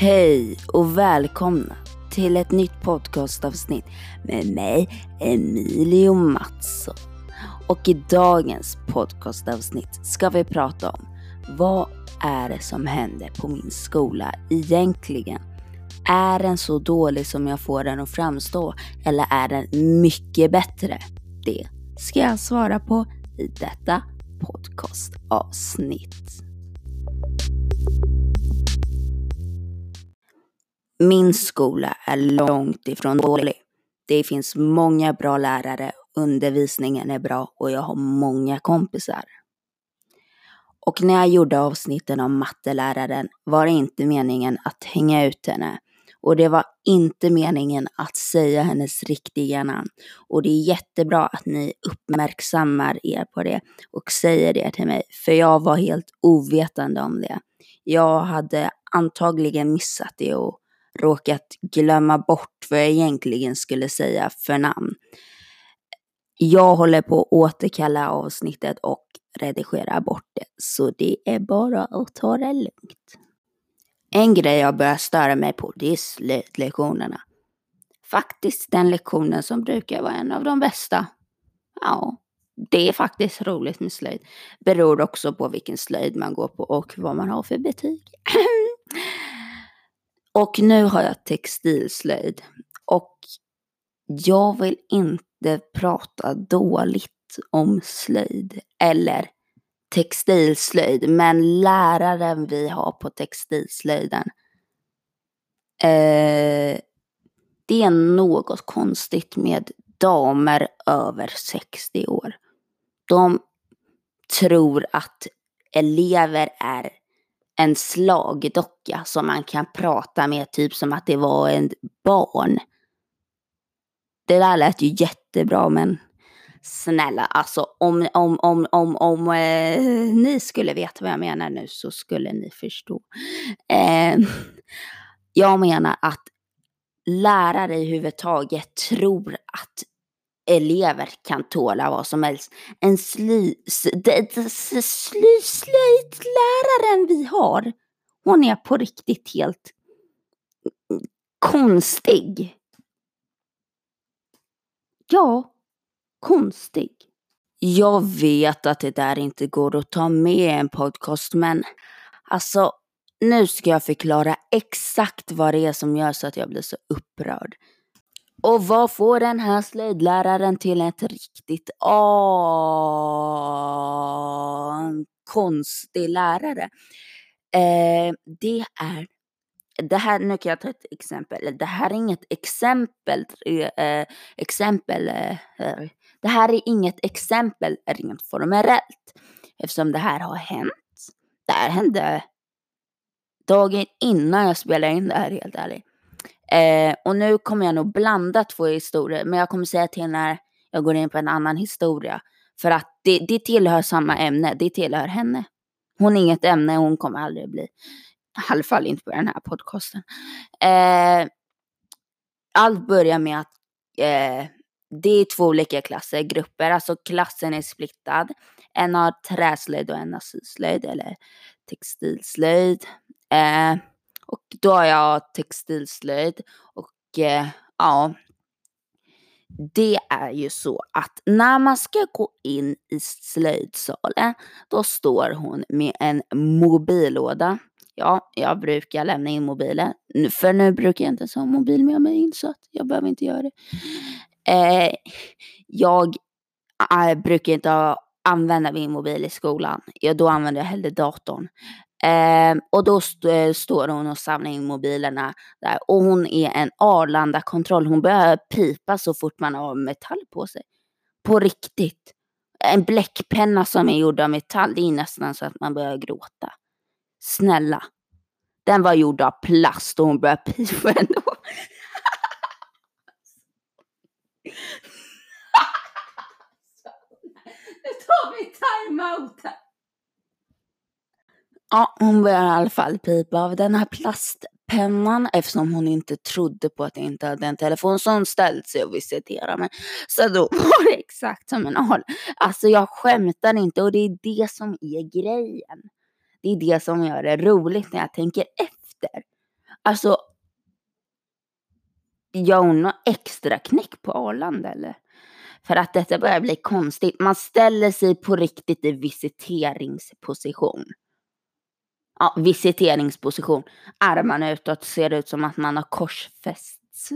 Hej och välkomna till ett nytt podcastavsnitt med mig, Emilio Mattsson. Och i dagens podcastavsnitt ska vi prata om vad är det som händer på min skola egentligen? Är den så dålig som jag får den att framstå eller är den mycket bättre? Det ska jag svara på i detta podcastavsnitt. Min skola är långt ifrån dålig. Det finns många bra lärare, undervisningen är bra och jag har många kompisar. Och när jag gjorde avsnitten om matteläraren var det inte meningen att hänga ut henne. Och det var inte meningen att säga hennes riktiga namn. Och det är jättebra att ni uppmärksammar er på det och säger det till mig, för jag var helt ovetande om det. Jag hade antagligen missat det och råkat glömma bort vad jag egentligen skulle säga för namn. Jag håller på att återkalla avsnittet och redigera bort det, så det är bara att ta det lugnt. En grej jag börjar störa mig på, det är slöjdlektionerna. Faktiskt den lektionen som brukar vara en av de bästa. Ja, det är faktiskt roligt med slöjd. Beror också på vilken slöjd man går på och vad man har för betyg. Och nu har jag textilslöjd. Och jag vill inte prata dåligt om slöjd eller textilslöjd. Men läraren vi har på textilslöjden. Eh, det är något konstigt med damer över 60 år. De tror att elever är en slagdocka som man kan prata med, typ som att det var en barn. Det där lät ju jättebra, men snälla, alltså om, om, om, om, om eh, ni skulle veta vad jag menar nu så skulle ni förstå. Eh, jag menar att lärare i huvud taget tror att elever kan tåla vad som helst. En sly, sly, slöjdläraren vi har, hon är på riktigt helt konstig. Ja, konstig. Jag vet att det där inte går att ta med i en podcast, men alltså nu ska jag förklara exakt vad det är som gör så att jag blir så upprörd. Och vad får den här slöjdläraren till ett riktigt åh, konstig lärare? Eh, det är det här, nu kan jag ta ett exempel. Det här är inget exempel, eh, exempel eh, det här är inget exempel rent formellt. Eftersom det här har hänt. Det här hände dagen innan jag spelade in det här helt ärligt. Eh, och nu kommer jag nog blanda två historier, men jag kommer säga till när jag går in på en annan historia. För att det, det tillhör samma ämne, det tillhör henne. Hon är inget ämne, hon kommer aldrig bli. I alla fall inte på den här podcasten. Eh, allt börjar med att eh, det är två olika klasser, grupper. Alltså klassen är splittad. En har träslöjd och en har syslöjd eller textilslöjd. Eh, och då har jag textilslöjd och eh, ja, det är ju så att när man ska gå in i slöjdsalen, då står hon med en mobillåda. Ja, jag brukar lämna in mobilen, för nu brukar jag inte ens ha mobil med mig in så att jag behöver inte göra det. Eh, jag ah, jag brukar inte ha använda min mobil i skolan. Ja, då använder jag hellre datorn. Eh, och då st eh, står hon och samlar in mobilerna där. Och hon är en Arlanda-kontroll. Hon börjar pipa så fort man har metall på sig. På riktigt. En bläckpenna som är gjord av metall, det är nästan så att man börjar gråta. Snälla. Den var gjord av plast och hon börjar pipa ändå. nu tar vi timeout här. Ja, hon börjar i alla fall pipa av den här plastpennan eftersom hon inte trodde på att jag inte hade en telefon. Så hon ställde sig och visiterade mig. Så då var det exakt som en al. Alltså jag skämtar inte och det är det som är grejen. Det är det som gör det roligt när jag tänker efter. Alltså, gör hon något extra knäck på Arlanda eller? För att detta börjar bli konstigt. Man ställer sig på riktigt i visiteringsposition. Ja, visiteringsposition. Armarna utåt ser ut som att man har korsfästs.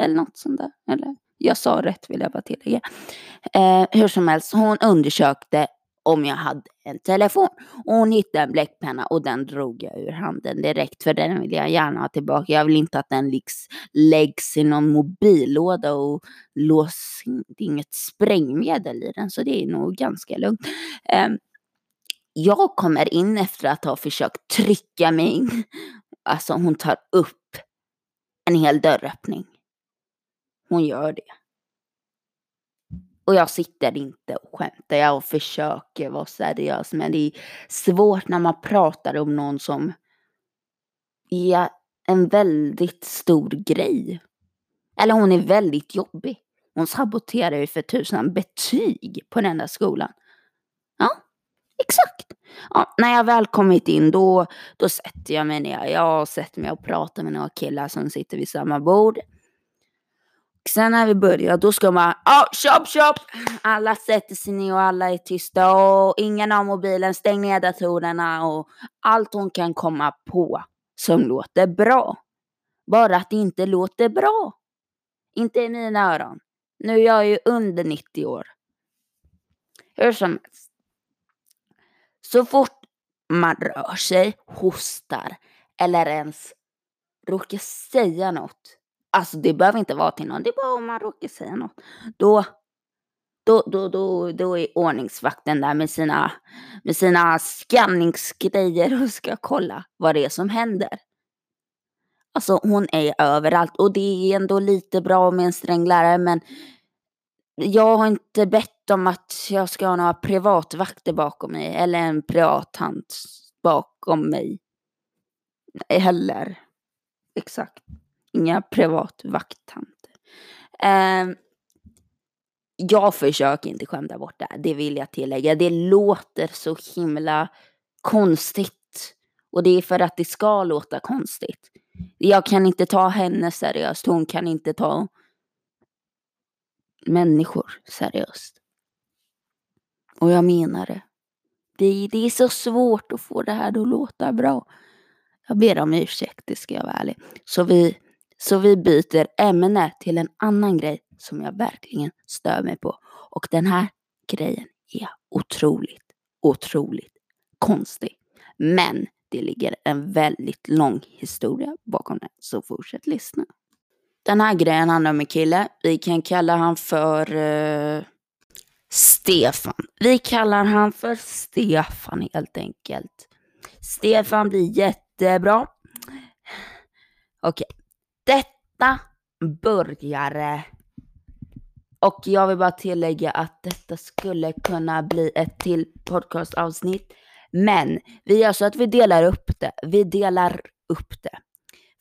Eller något sånt där. Eller? Jag sa rätt vill jag bara tillägga. Eh, hur som helst, hon undersökte om jag hade en telefon. Och hon hittade en bläckpenna och den drog jag ur handen direkt för den vill jag gärna ha tillbaka. Jag vill inte att den läggs, läggs i någon mobillåda och lås. Det är inget sprängmedel i den så det är nog ganska lugnt. Um, jag kommer in efter att ha försökt trycka mig in. Alltså hon tar upp en hel dörröppning. Hon gör det. Och jag sitter inte och skämtar, jag försöker vara seriös. Men det är svårt när man pratar om någon som är en väldigt stor grej. Eller hon är väldigt jobbig. Hon saboterar ju för tusan betyg på den där skolan. Ja, exakt. Ja, när jag väl kommit in då, då sätter jag mig ner. Jag sätter mig och pratar med några killar som sitter vid samma bord. Sen när vi börjar, då ska man, ja, oh, chop chop! Alla sätter sig ner och alla är tysta och ingen har mobilen, stäng ner datorerna och allt hon kan komma på som låter bra. Bara att det inte låter bra. Inte i mina öron. Nu är jag ju under 90 år. Hur som helst. Så fort man rör sig, hostar eller ens råkar säga något Alltså det behöver inte vara till någon, det är bara om man råkar säga något. Då, då, då, då, då är ordningsvakten där med sina, med sina skanningsgrejer och ska kolla vad det är som händer. Alltså hon är överallt och det är ändå lite bra med en sträng lärare men jag har inte bett om att jag ska ha några privatvakter bakom mig eller en privathand bakom mig. Heller. Exakt inga privatvakttanter. Eh, jag försöker inte skämta bort det här, det vill jag tillägga. Det låter så himla konstigt. Och det är för att det ska låta konstigt. Jag kan inte ta henne seriöst, hon kan inte ta människor seriöst. Och jag menar det. Det, det är så svårt att få det här att låta bra. Jag ber om ursäkt, det ska jag vara ärlig. Så vi så vi byter ämne till en annan grej som jag verkligen stör mig på. Och den här grejen är otroligt, otroligt konstig. Men det ligger en väldigt lång historia bakom den, så fortsätt lyssna. Den här grejen handlar om en kille. Vi kan kalla han för uh, Stefan. Vi kallar han för Stefan helt enkelt. Stefan blir jättebra. Okej, detta börjar och jag vill bara tillägga att detta skulle kunna bli ett till podcastavsnitt. Men vi gör så att vi delar upp det. Vi delar upp det.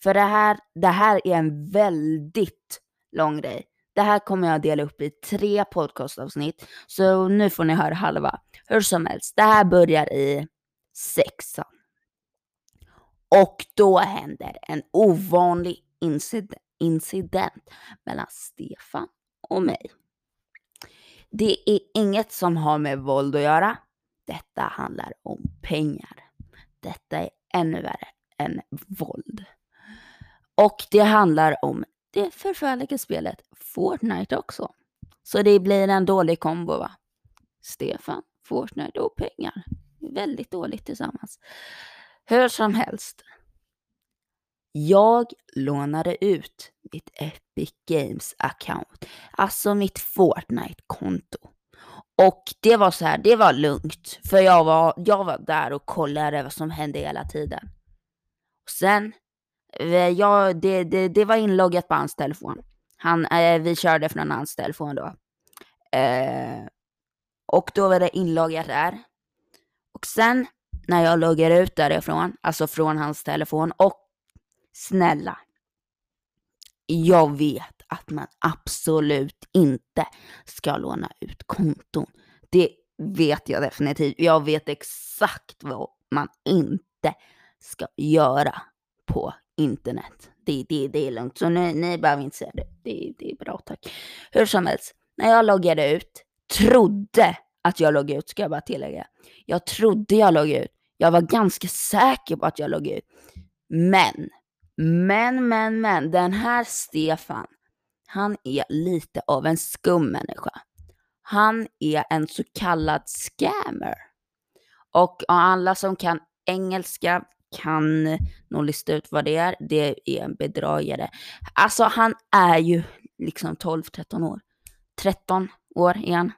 För det här, det här är en väldigt lång grej. Det här kommer jag dela upp i tre podcastavsnitt. Så nu får ni höra halva. Hur som helst, det här börjar i sexan. Och då händer en ovanlig incident, incident mellan Stefan och mig. Det är inget som har med våld att göra. Detta handlar om pengar. Detta är ännu värre än våld. Och det handlar om det förfärliga spelet Fortnite också. Så det blir en dålig kombo va? Stefan, Fortnite och pengar. Väldigt dåligt tillsammans. Hur som helst. Jag lånade ut mitt Epic Games account, alltså mitt Fortnite-konto. Och det var så här, det var lugnt, för jag var, jag var där och kollade vad som hände hela tiden. Och sen, eh, ja, det, det, det var inloggat på hans telefon. Han, eh, vi körde från hans telefon då. Eh, och då var det inloggat där. Och sen när jag loggar ut därifrån, alltså från hans telefon och snälla. Jag vet att man absolut inte ska låna ut konton. Det vet jag definitivt. Jag vet exakt vad man inte ska göra på internet. Det, det, det är lugnt, så ni, ni behöver inte säga det. det. Det är bra tack. Hur som helst, när jag loggade ut, trodde att jag loggade ut ska jag bara tillägga. Jag trodde jag loggade ut. Jag var ganska säker på att jag loggade ut. Men, men, men, men, den här Stefan, han är lite av en skum människa. Han är en så kallad scammer. Och alla som kan engelska kan nog lista ut vad det är. Det är en bedragare. Alltså han är ju liksom 12-13 år. 13 år igen.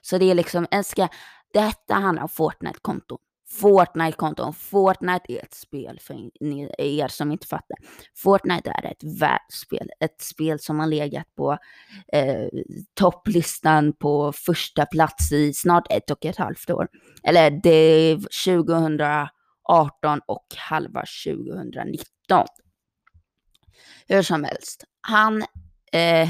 Så det är liksom en ska, detta handlar om Fortnite-konton. Fortnite-konton. Fortnite är ett spel för er som inte fattar. Fortnite är ett världsspel. Ett spel som har legat på eh, topplistan på första plats i snart ett och ett halvt år. Eller det är 2018 och halva 2019. Hur som helst. Han, eh,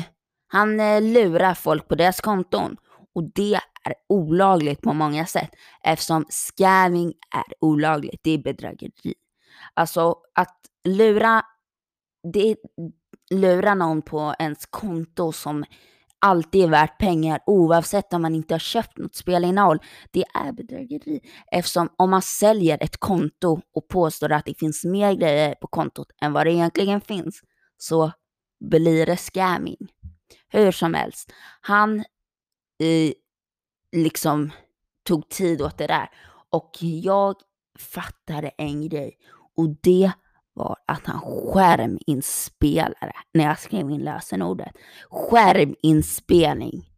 han eh, lurar folk på deras konton och det är olagligt på många sätt eftersom scamming är olagligt. Det är bedrägeri. Alltså att lura, det, lura någon på ens konto som alltid är värt pengar oavsett om man inte har köpt något spelinnehåll. Det är bedrägeri eftersom om man säljer ett konto och påstår att det finns mer grejer på kontot än vad det egentligen finns så blir det scamming. Hur som helst, han i liksom tog tid åt det där. Och jag fattade en grej och det var att han skärminspelade när jag skrev in lösenordet. Skärminspelning.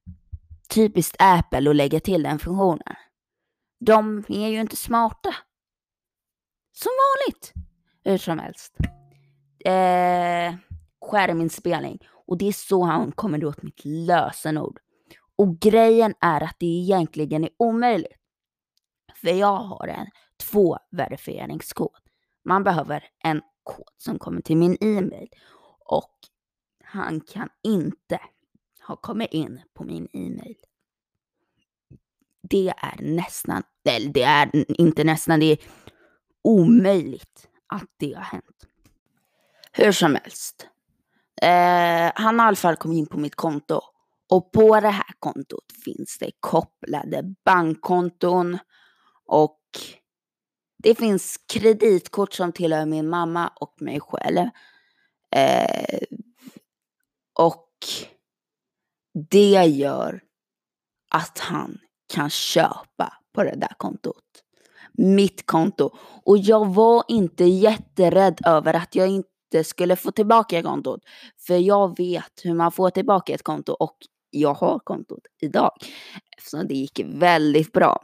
Typiskt Apple att lägga till den funktionen. De är ju inte smarta. Som vanligt. Hur som helst. Eh, skärminspelning. Och det är så han kommer åt mitt lösenord. Och grejen är att det egentligen är omöjligt. För jag har en tvåverifieringskod. Man behöver en kod som kommer till min e-mail och han kan inte ha kommit in på min e-mail. Det är nästan, eller det är inte nästan, det är omöjligt att det har hänt. Hur som helst. Eh, han har i alla fall kommit in på mitt konto och på det här kontot finns det kopplade bankkonton och det finns kreditkort som tillhör min mamma och mig själv. Eh, och det gör att han kan köpa på det där kontot. Mitt konto. Och jag var inte jätterädd över att jag inte skulle få tillbaka kontot. För jag vet hur man får tillbaka ett konto och jag har kontot idag. Eftersom det gick väldigt bra.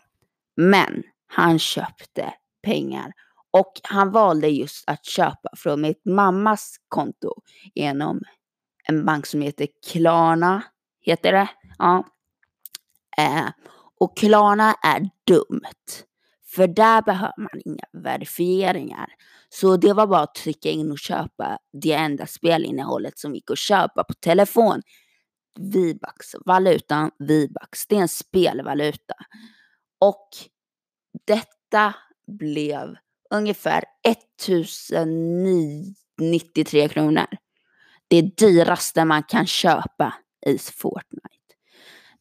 Men han köpte pengar och han valde just att köpa från mitt mammas konto genom en bank som heter Klarna. Heter det? Ja. Eh, och Klarna är dumt. För där behöver man inga verifieringar. Så det var bara att trycka in och köpa det enda spelinnehållet som gick att köpa på telefon. V-bucks, valutan V-bucks. det är en spelvaluta. Och detta blev ungefär 1093 kronor. Det dyraste man kan köpa i Fortnite.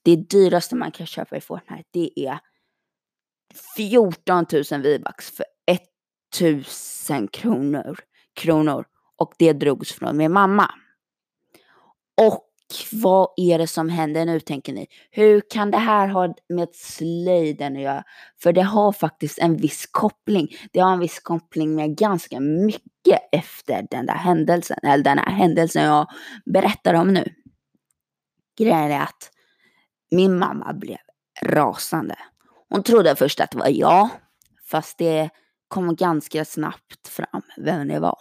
Det dyraste man kan köpa i Fortnite det är 14 000 V-bucks för 1000 kronor, kronor. Och det drogs från min mamma. Och vad är det som händer nu tänker ni? Hur kan det här ha med slöjden att göra? För det har faktiskt en viss koppling. Det har en viss koppling med ganska mycket efter den där händelsen, eller den här händelsen jag berättar om nu. Grejen är att min mamma blev rasande. Hon trodde först att det var jag, fast det kom ganska snabbt fram vem det var.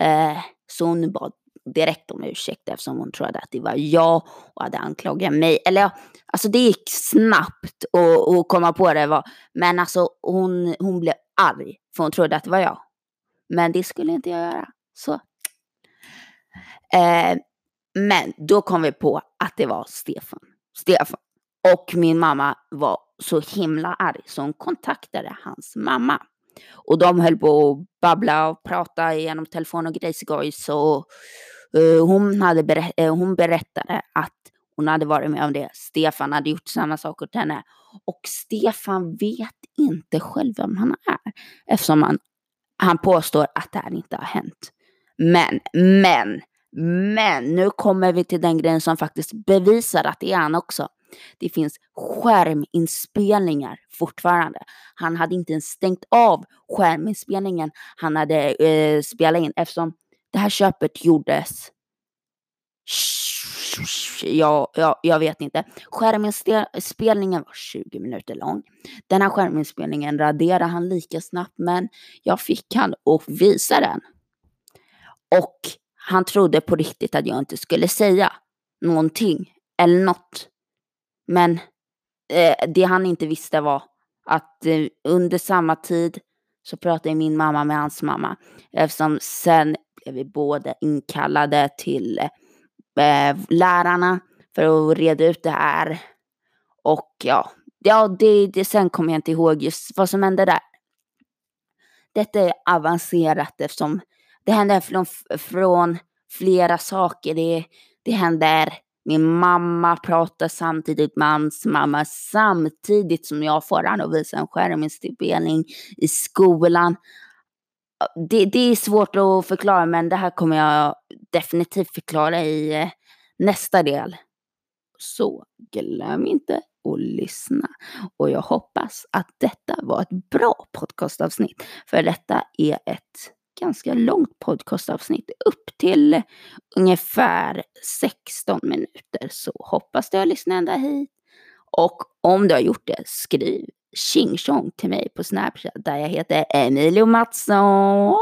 Eh, så hon bad direkt om ursäkt eftersom hon trodde att det var jag och hade anklagat mig. Eller ja, alltså det gick snabbt att komma på det var. Men alltså hon, hon blev arg för hon trodde att det var jag. Men det skulle inte jag göra. Så. Eh, men då kom vi på att det var Stefan. Stefan. Och min mamma var så himla arg så hon kontaktade hans mamma. Och de höll på att babbla och prata genom telefon och grejsigoj så uh, hon, hade berä uh, hon berättade att hon hade varit med om det. Stefan hade gjort samma sak åt henne. Och Stefan vet inte själv vem han är eftersom han, han påstår att det här inte har hänt. Men, men, men nu kommer vi till den grejen som faktiskt bevisar att det är han också. Det finns skärminspelningar fortfarande. Han hade inte ens stängt av skärminspelningen han hade eh, spelat in eftersom det här köpet gjordes Ja, ja, jag vet inte. Skärminspelningen var 20 minuter lång. Den här skärminspelningen raderade han lika snabbt men jag fick han att visa den. Och han trodde på riktigt att jag inte skulle säga någonting eller något. Men eh, det han inte visste var att eh, under samma tid så pratade min mamma med hans mamma. Eftersom sen blev vi båda inkallade till eh, lärarna för att reda ut det här. Och ja, ja det, det, sen kommer jag inte ihåg just vad som hände där. Detta är avancerat eftersom det händer från, från flera saker. Det, det händer min mamma pratar samtidigt med hans mamma samtidigt som jag får han att visa en skärminspelning i skolan. Det, det, är svårt att förklara men det här kommer jag definitivt förklara i eh, nästa del. Så glöm inte att lyssna. Och jag hoppas att detta var ett bra podcastavsnitt. För detta är ett ganska långt podcastavsnitt, upp till ungefär 16 minuter. Så hoppas du har lyssnat ända hit. Och om du har gjort det, skriv tjing till mig på Snapchat där jag heter Emilio Mattsson.